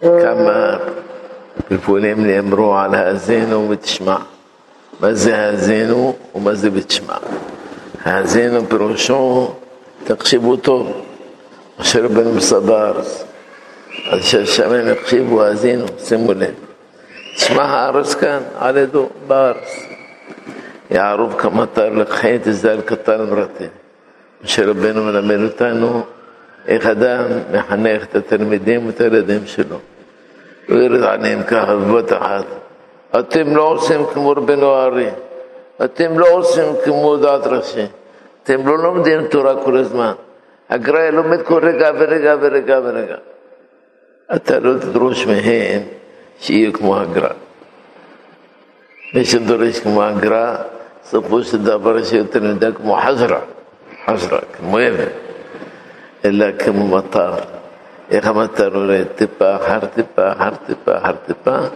כמה פלפולים נאמרו על האזינו ותשמע. מה זה האזינו ומה זה ותשמע? האזינו פירושו, תקשיבו טוב, אשר בנו סבר, אז שם הם הקשיבו, האזינו, שימו לב. תשמע הארץ כאן, על ידו, בארץ. יערוב כמטר לחטא, זל קטר מרתן. משה רבנו מלמד אותנו איך אדם מחנך את התלמידים ואת הילדים שלו. ويرد ככה בבת אחת. אתם לא עושים כמו רבנו הארי, אתם לא עושים כמו דעת ראשי, אתם לא לומדים תורה כל הזמן. הגר"א לומד כל רגע ורגע ורגע ורגע. אתה לא תדרוש מהם שיהיו כמו הגר"א. מי שדורש כמו הגר"א, סופו של דבר שיותר נדע כמו חזרה, חזרה, כמו אבן, אלא כמו מטר. اخمت ترور تبا هر تبا هر تبا هر تبا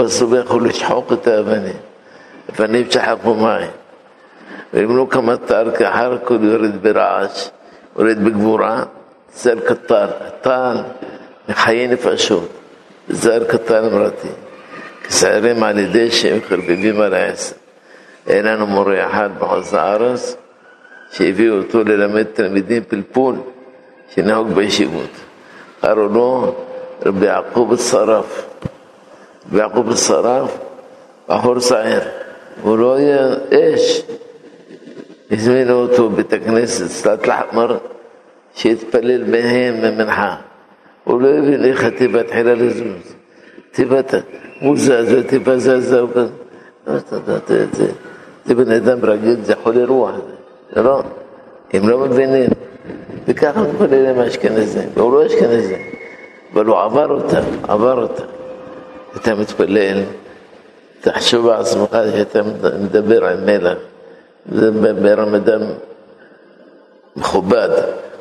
بس هو يقول لك حوق تابني فنفتح حق معي ويقولوا كما تارك حرك ويريد برعاش ويريد بقبورة زار كتار طال خييني فاشوت زار كتار مرتي كسعري مع لديش يمكر ببي مرعيس اين انا مري احد بحوز عرس شيفي وطول لما يتلمدين في البول شنهوك بيشيبوت موت قرنو ربي يعقوب الصراف رب يعقوب الصراف بحور صغير ورؤية ايش يزمينه تو بيت الكنيسة سلات الأحمر شي يتبلل بهين من منحة ولو يبين إيخا تبا تحيلا لزمز تبات مزازة تبا زازة تبا ندم رجل زي حولي روح يلا يملو مبينين بيكعبوا كل اللي مش كنزة بقولوش كنزة بلو عباروا تام عباروا تام تم تقلل تحشب عصمك تم مدبر عمالة مدبر مدام מכובד,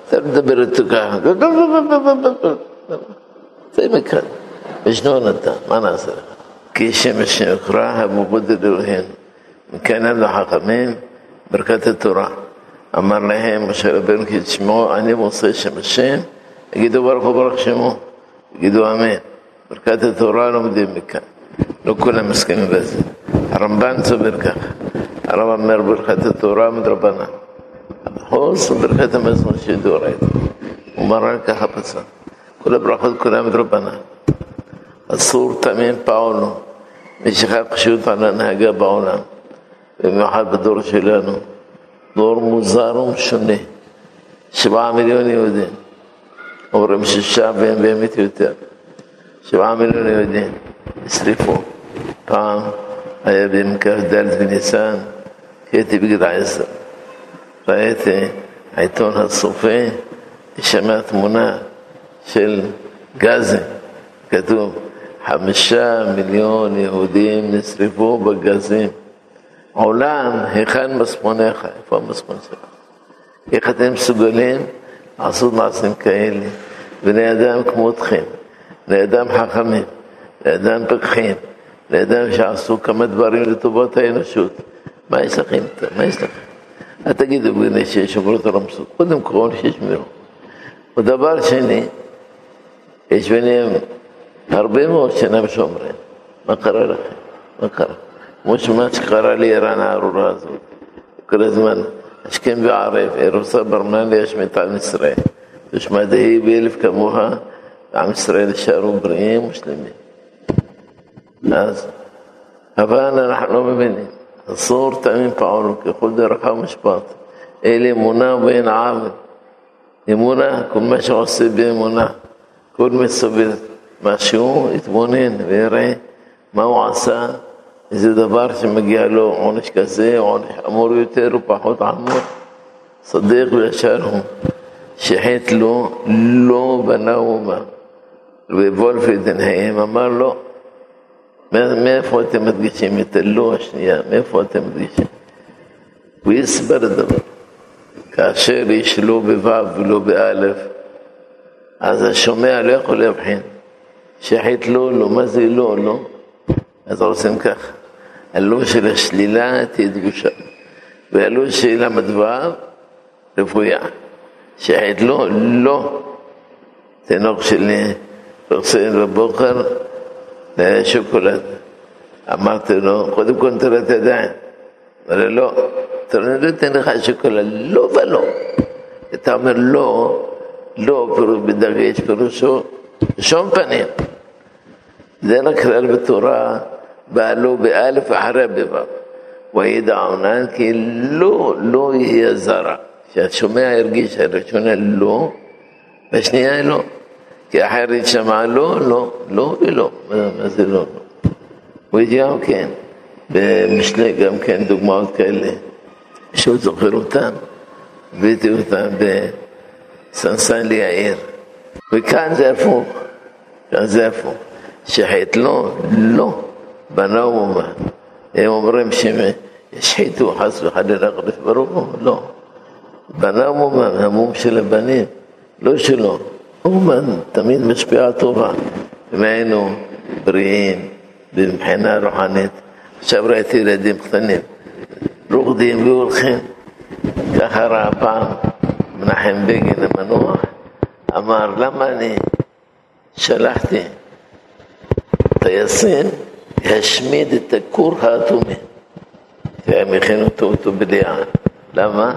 אתה מדבר איתו ככה, זה מכאן. مجنون انت ما ناصر كي شمس اكراه مبدل الهين كان له حقمين بركه التراب אמר להם, משה רבנו כי כשמו, אני מוצא שם השם, יגידו ברוך הוא ברוך שמו, יגידו אמן. ברכת התורה לומדים מכאן. לא כולם מסכימים בזה. הרמב"ן צובר ככה, הרב אומר ברכת התורה מדרבנן. הבחוס וברכת המזון שדורית. הוא מראה ככה פצל. כל הברכות כולם מדרבנן. אסור תאמין פעולו. משיכה פשוט על הנהגה בעולם, במיוחד בדור שלנו. דור מוזר ומשונה, שבעה מיליון יהודים, אומרים שישה והם באמת יותר, שבעה מיליון יהודים נשרפו. פעם היה ביום כ"ד בניסן, הייתי בגיל עשר, ראיתי העיתון הסופי, נשמע תמונה של גזי, כתוב חמישה מיליון יהודים נשרפו בגזים. עולם, היכן מצפונך? איפה המצפון שלך? איך אתם מסוגלים לעשות מעשים כאלה? בני אדם כמותכם, בני אדם חכמים, בני אדם פקחים, בני אדם שעשו כמה דברים לטובת האנושות. מה יש לכם? מה יש לכם? אל תגידו בני שיש שומרות על לא המסורת. קודם כל, שישמרו. ודבר שני, יש ביניהם הרבה מאוד שאינם שומרים. מה קרה לכם? מה קרה? مش ما تقرا لي رانا روزو كل زمان اش كان بيعرف روسا برمان ليش متاع اسرائيل مش ما دهي بيلف كموها عم اسرائيل شارو بريم مسلمين ناس هبانا نحن مبني الصور تامين باولو كي قلت رقم مش باطل الي منا وين عامل يمونا كل ما شو سيبي منا كل ما سيبي ماشيو يتبونين ويري ما وعسان איזה דבר שמגיע לו עונש כזה, עונש חמור יותר ופחות חמור. צודק וישר הוא, שחטא לו, לא בנה אומה. ווולף ידנהם אמר לו, מאיפה אתם מדגישים את הלא השנייה? מאיפה אתם מדגישים? הוא יסבר הדבר. כאשר יש לא בו' ולא באלף, אז השומע לא יכול להבחין. שחטא לו, לא, מה זה לא, לא? אז עושים ככה. הלא של השלילה תהיה דגושה, והלא של המדבר רפויה, שחדלו לא לא, תינוק שלי רוצה בבוקר שוקולד. אמרתי לו, קודם כל תראה את הידיים. אמר לי, לא, אתה לא נותן לך שוקולד, לא ולא. אתה אומר לא, לא פירוש בדגש, פירושו שום פנים. זה לכלל בתורה بألو بألف عرب بب ويدا عنان لو لو هي زرع شو ما يرجيش شو لو بس نيا لو كي أحر يسمع لو لو لو لو ما ما زلو لو ويجي أو كين بمشلي جام كين دوما كيله شو تغفر تام بيتو تام ب سنسان لي عير وكان زفو كان زافو شحيت لو لو בנאום, הם אומרים שישחיתו חס וחלילה רחלף ברובו, לא. לא. בנה מומן, המום של הבנים, לא שלו. אומן תמיד משפיעה טובה. הם היינו בריאים מבחינה רוחנית. עכשיו ראיתי ילדים קטנים, רוקדים והולכים. ככה ראה פעם מנחם בגין המנוח, אמר, למה אני שלחתי טייסים את הכור האטומי. והם הכינו אותו בדיעה. למה?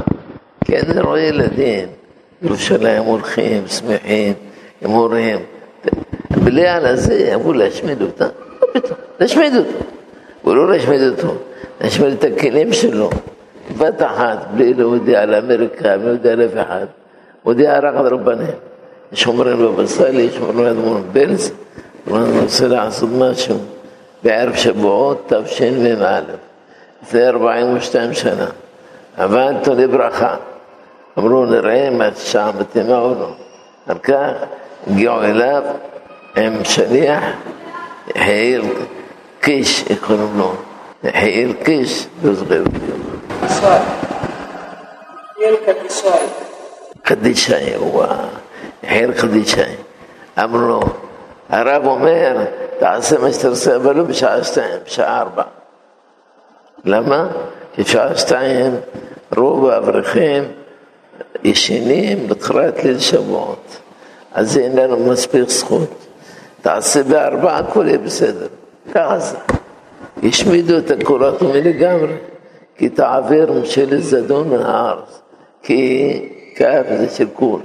כי אני רואה ילדים, ירושלים הולכים, שמחים, הם הורים. בלי על הזה אמרו להשמיד אותה, לא פתאום, להשמיד אותו. הוא לא להשמיד אותו, להשמיד את הכלים שלו. בת אחת, בלי להודיע לאמריקה, אמריקה, בלי להודיע על אף אחד. הודיע רק על רבנים. יש אומרים בבא סאלי, יש אומרים לאדמון בלז, הוא רוצה לעשות משהו. بعرش بعود תשמ"א, לפני 42 שנה. עבדנו לברכה. אמרו, נראה אם השעה מתאימה או לא. על כך הגיעו אליו עם שליח, יחיאל קיש, איך קוראים לו? יחיאל קיש, לא זוכר. חדישאי, הוא יחיאל חדישאי. אמרו לו, הרב אומר, תעשה מה שאתה רוצה, אבל לא בשעה שתיים, בשעה ארבע. למה? כי בשעה שתיים רוב האברכים ישנים בתחילת ליל שבועות. אז אין לנו מספיק זכות. תעשה בארבע, הכול יהיה בסדר. ככה זה. השמידו את הקולות לגמרי, כי תעביר ממשלת זדון מן הארץ, כי כאב זה של כור.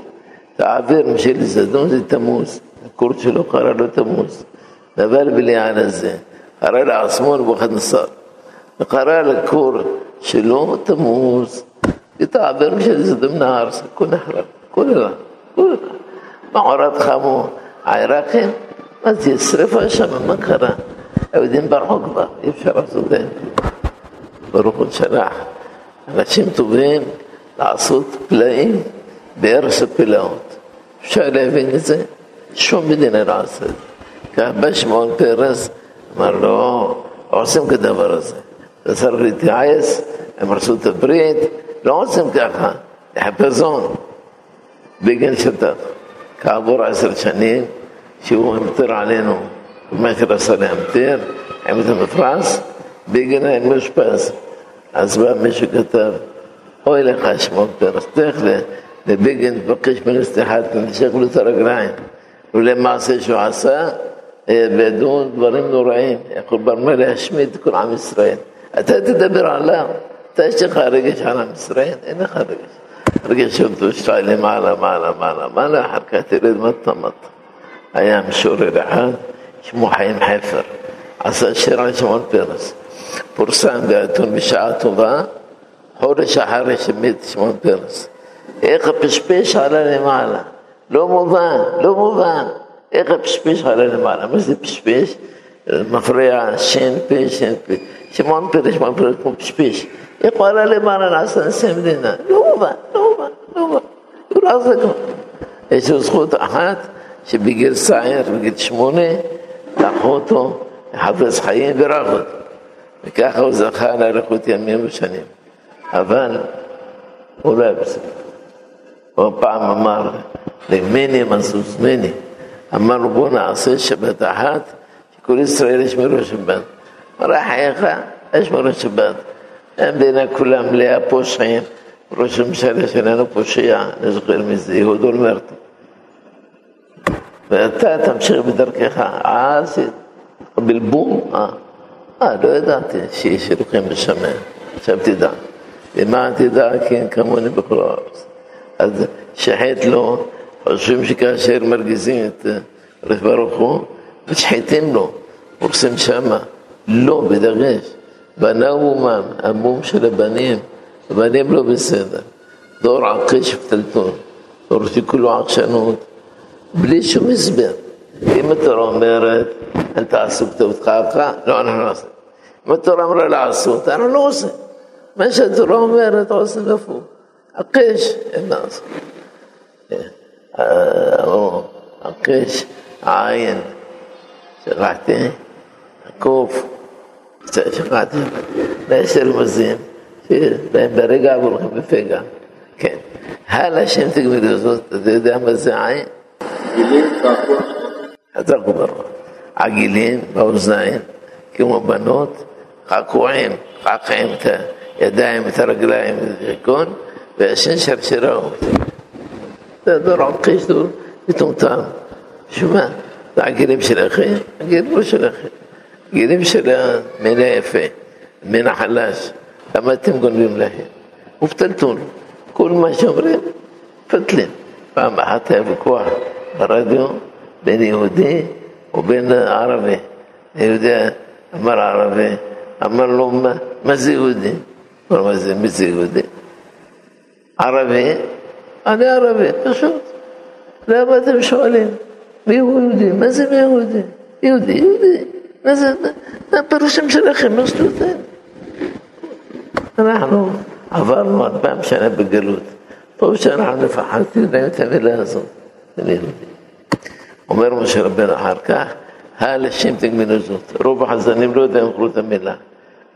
תעביר ממשלת זדון זה תמוז, הכור שלו קרא לו תמוז. بلي عن الزين قرأ العصمون بوخد نصار قرأ الكور شلون تموز يتعبر مش ضمن عرس كون احرق كلنا ما معرض خامو عراقي ما تيسرفها شمال مكرة أو دين برعقبة با راسه دين بركن شناح אנשים טובים לעשות פלאים בארץ הפלאות. אפשר להבין את זה? שום מדינה לא עושה את זה. بش مون פרס אמר לו, עושים כדבר הזה. אתה צריך להתייעץ עם ארצות הברית, לא עושים ככה, לחפזון. בגין שתק. כעבור עשר שנים, שהוא המטיר עלינו, המכר עשה להמטיר, עם את המפרס, בגין היה מאושפז. אז בא מישהו כתב, אוי לך שמעון פרס, תלך לבגין, תבקש ממנו סליחה, תנשק לו את הרגליים. ולמעשה שהוא עשה, אה, וידעו דברים נוראים, חורבן מה להשמיד כל עם ישראל. אתה תדבר עליו, אתה יש לך רגש על עם ישראל? אין לך רגש. רגש של תושבי למעלה, מעלה, מעלה, מעלה, אחר כך תרד מטה מטה. היה משורר אחד, שמו חיים חפר, עשה שיר שמעון פרס. פורסם בעיתון בשעה טובה, חודש אחרי שמת שמעון פרס. איך הפשפש עלה למעלה. לא מובן, לא מובן. איך הפשפש עלה למעלה? מה זה פשפש? מפריע שן פה, שן פה. שמעון פרש מפריע כמו פשפש. איך הוא עלה למעלה לעשות נשיא מדינה? לא מובן, לא מובן, לא מובן. הוא לא עושה כלום. יש לו זכות אחת, שבגיל צעיר, בגיל שמונה, לקחו אותו, חפץ חיים ורח אותו. וככה הוא זכה לאריכות ימים ושנים. אבל הוא לא היה בסדר. הוא פעם אמר, למני מזוז מני. אמרנו בוא נעשה שבת אחת, שכל ישראל ישמרו שבת. אמר חייך, ישמרו שבת. המדינה כולה מלאה פושעים, ראש הממשלה שלנו פושע, אני זוכר מזה, יהוד אולמרט. ואתה תמשיך בדרכך, אז בלבום, אה, אה, לא ידעתי שיש אלוקים בשמיים, עכשיו תדע. למה תדע, כן, כמוני בכל הארץ. אז שחט לו شمش كاشير مركزين رثبار أخوه فتحيتين له ورسم شما לא, בדגש. בנה אומם, המום של הבנים, הבנים לא בסדר. דור עקש וטלטול, דור שכולו עקשנות, בלי שום הסבר. אם התורה אומרת, אל תעשו כתובתך אבך, לא, אנחנו נעשה. אם התורה אמרה לעשות, אנחנו לא עושים. מה שהתורה אומרת, עושים הפוך. עקש, אין לעשות. آه، آه، قيس عاين ثقتين كوف ثقتين ليس في بين برقة والخبفقة كان هلا شنو مزين تدعم حتى تقدر عقلين بوزنين كيما بنوت قعقوعين قعقعين يدايم ترقلائم يكون بس شرشرهم در عقیش دور بیتون تام شما در گریم شل اخی گریم شل شل من ایفه من حلاش اما تم گنویم لحی مفتلتون کل ما شمرین فتلین فهم حتى بکوه برادیو بين يهودي وبين عربي يهودي یهودی امر عربی امر لومه مزی یهودی مزی یهودی عربی אני ערבי, פשוט. למה אתם שואלים? מי הוא יהודי? מה זה מי יהודי? יהודי, יהודי. מה זה, מה הפירושים שלכם? מה שטותן? אנחנו עברנו אלפיים שנה בגלות. טוב שאנחנו לפחות יודעים את המילה הזאת, אני יהודי. אומר משה רבנו אחר כך, הלשים תגמלו זאת. רוב החזנים לא יודעים לקרוא את המילה.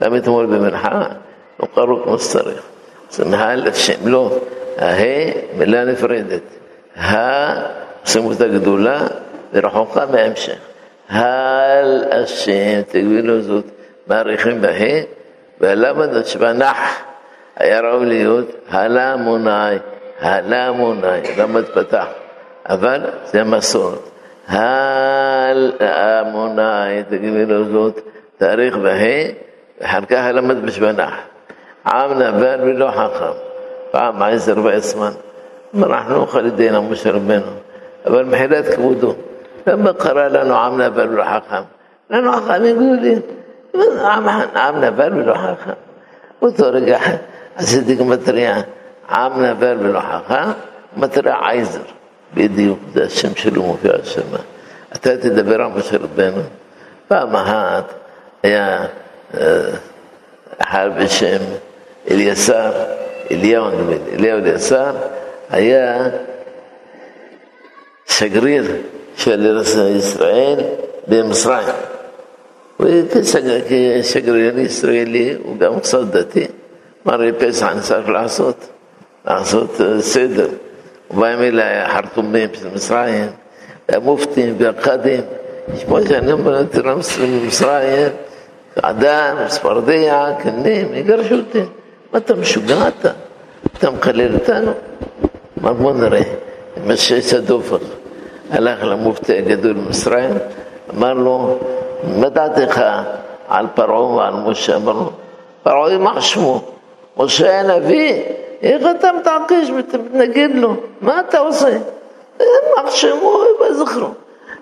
גם אתמול במנחה לא קראו כמו שצריך. זה מהלשים, לא. ההא מילה נפרדת, הסמכות הגדולה ורחוקה מההמשך. על השם, תגבילו זאת, מעריכים בהא, והלמה נשמע נח, היה ראוי להיות הלה מונאי, הלה מונאי, למה התפתח, אבל זה המסורת. הל אמונאי, תגבילו זאת, תאריך בהא, אחר כך הלמד בשבנח. עם נבל ולא חכם. فعم عزر وعثمان نحن خالدين مشربين אבל מחילת כבודו. למה קרא לנו עם נבל ולא חכם? לנו חכמים גדולים. עם, עם נבל ולא חכם. באותו רגע עשיתי מטריה, עם נבל ולא חכם, מטריה עייזר. בדיוק, זה השם שלו מופיע השם. אתה תדבר על משה רבנו. פעם אחת היה אחד בשם אליסר. اليوم اليوم اليوم اليسار هي شقرير شقرير إسرائيل وكي شقرير إسرائيلي وقام صدتي مرة يبيس عن صار العصوت عصوت سدر وبعمل حرطمين في المصريين مفتي بقادم مش يعني ترى مصر مصريين عدان سبردية كنيم يقرشوتين מה אתה משוגע אתה? אתה מקלל אותנו? אמר בוא נראה, משש הדופן. הלך למופתי הגדול במצרים, אמר לו, מה דעתך על פרעה ועל משה? אמר לו, פרעה יימח שמו, משה הנביא, איך אתה מתעקש ומתנגד לו? מה אתה עושה? יימח שמו, זכרו.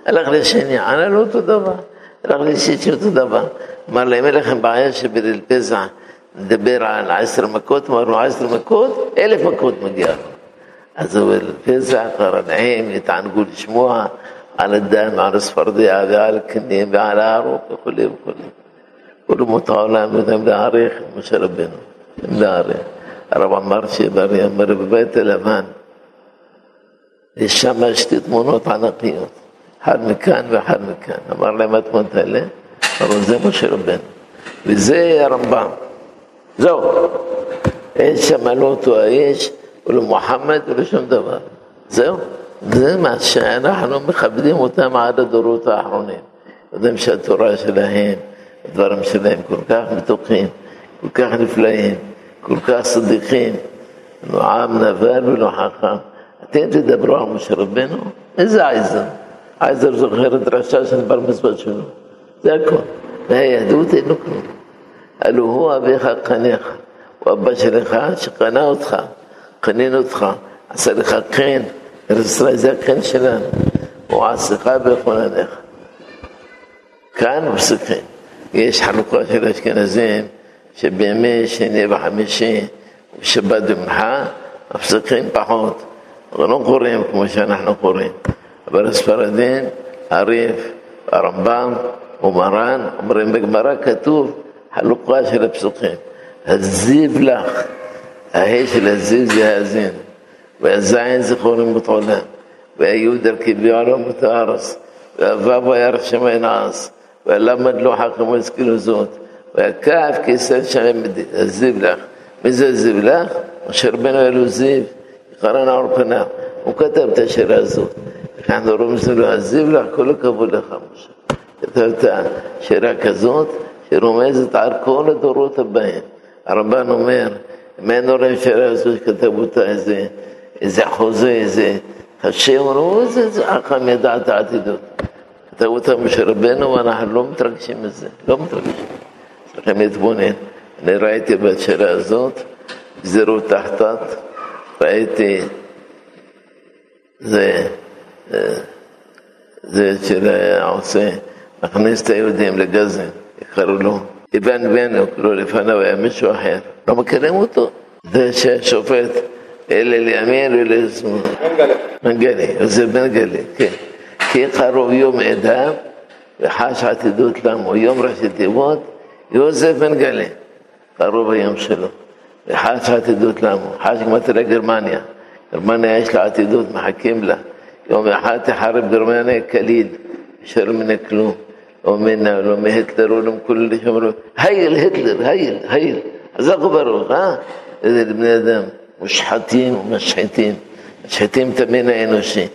הלך לשני, ענה לו אותו דבר. הלך לשלישי אותו דבר. אמר להם, אין לכם בעיה שבליל פזע מדבר על עשר מכות, אמרנו עשר מכות, אלף מכות מגיע לו. אז הוא לפסח, הרנעים, יתענגו לשמוע על הדם, על הספרדיה ועל הקנים ועל הארוך וכולי וכולי. כל אומות העולם יודעים להעריך את משה רבנו, להעריך. הרב אמר שברי אמר בבית הלבן, יש שם שתי תמונות ענקיות, אחד מכאן ואחד מכאן. אמר להם התמונות האלה, אמרו זה משה רבנו, וזה הרמב"ם. זהו. אין שם לא אותו האש, ולמוחמד ולשום לא דבר. זהו. זה מה שאנחנו מכבדים אותם עד הדורות האחרונים. יודעים שהתורה שלהם, הדברים שלהם כל כך מתוקים, כל כך נפלאים, כל כך צדיקים. לא עם נבל ולא חכם. אתם תדברו על משה רבנו? איזה עזר? עזר זוכר את דרשה של בר מצוות שלו. זה הכל. מהיהדות אין לו כלום. הלו הוא אביך קניך, הוא אבא שלך שקנה אותך, קנין אותך, עשה לך קן, ארץ ישראל זה הקן שלנו, הוא עשך בחולניך. כאן מפסיקים. יש חלוקה של אשכנזים, שבימי שני וחמישי, בשבת ומנחה, מפסיקים פחות, ולא קוראים כמו שאנחנו קוראים. אבל הספרדים, הריף, הרמב"ם ומרן, אומרים בגמרא כתוב هالقواش لبسطين هالزيب لا هيش لزيب جهازين ويزعين زخون مطولان ويود الكبير متارس ويفاب ويرش ميناس ولما دلو حق مسكين وزوت ويكاف كيسان شعين بدي هالزيب لا ميزا الزيب لا وشربنا يلو زيب قرانا عرقنا وكتب تشير هالزوت كان رمز له الزيب لا كل كبول لخموش كتبت شراكة زوت שרומזת על כל הדורות הבאים. הרמב"ן אומר, מעין הורים שהרב כתב אותה איזה, איזה חוזה, איזה השם, הוא איזה חכם ידעת העתידות. כתב אותה משה רבנו, ואנחנו לא מתרגשים מזה, לא מתרגשים. צריכים להתבונן. אני ראיתי בשאלה הזאת, זירות תחתת, ראיתי, זה, אה, זה של עושה, מכניס את היהודים לגזים. קראו לו, איבן בנו, לא לפניו, היה מישהו אחר, לא מכירים אותו. זה שהשופט, אלה לימין ואלה לשמאל. מנגלה. מנגלה, זה מנגלה, כן. כי חרוב יום עדיו וחש עתידות למו, יום ראשי תיבות, יוזף מנגלה, חרוב היום שלו. וחש עתידות למו, חש מטרה גרמניה. גרמניה יש לה עתידות, מחכים לה. יום אחד תחרב גרמניה כליל, נשאר ממנה כלום. ومنا ولهم هتلر ولهم كلهم هيل هتلر هيل هيل زغبروا ها ابن ادم مشحتين ومشحتين مشحتين تمينا انوشي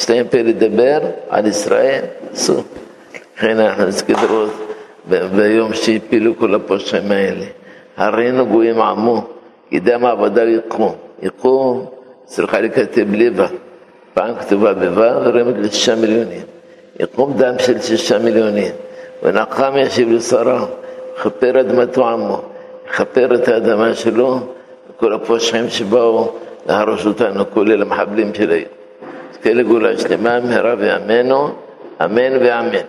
شتاين بير دبر على اسرائيل سو خينا احنا نسكدروا ביום שהפילו כל הפושעים האלה. הרינו גויים עמו, إذا ما עבודה يقوم يقوم צריכה לכתב ליבה, פעם כתובה בו' ורמק לשישה מיליונים. יקום דם של שישה מיליונים, ונחם ישיב לשרה, כפר אדמתו עמו, כפר את האדמה שלו, וכל הפושעים שבאו להרוס אותנו, כולל המחבלים של היום. תזכה לגאולה שלמה, מהרה ועמנו, אמן ואמן.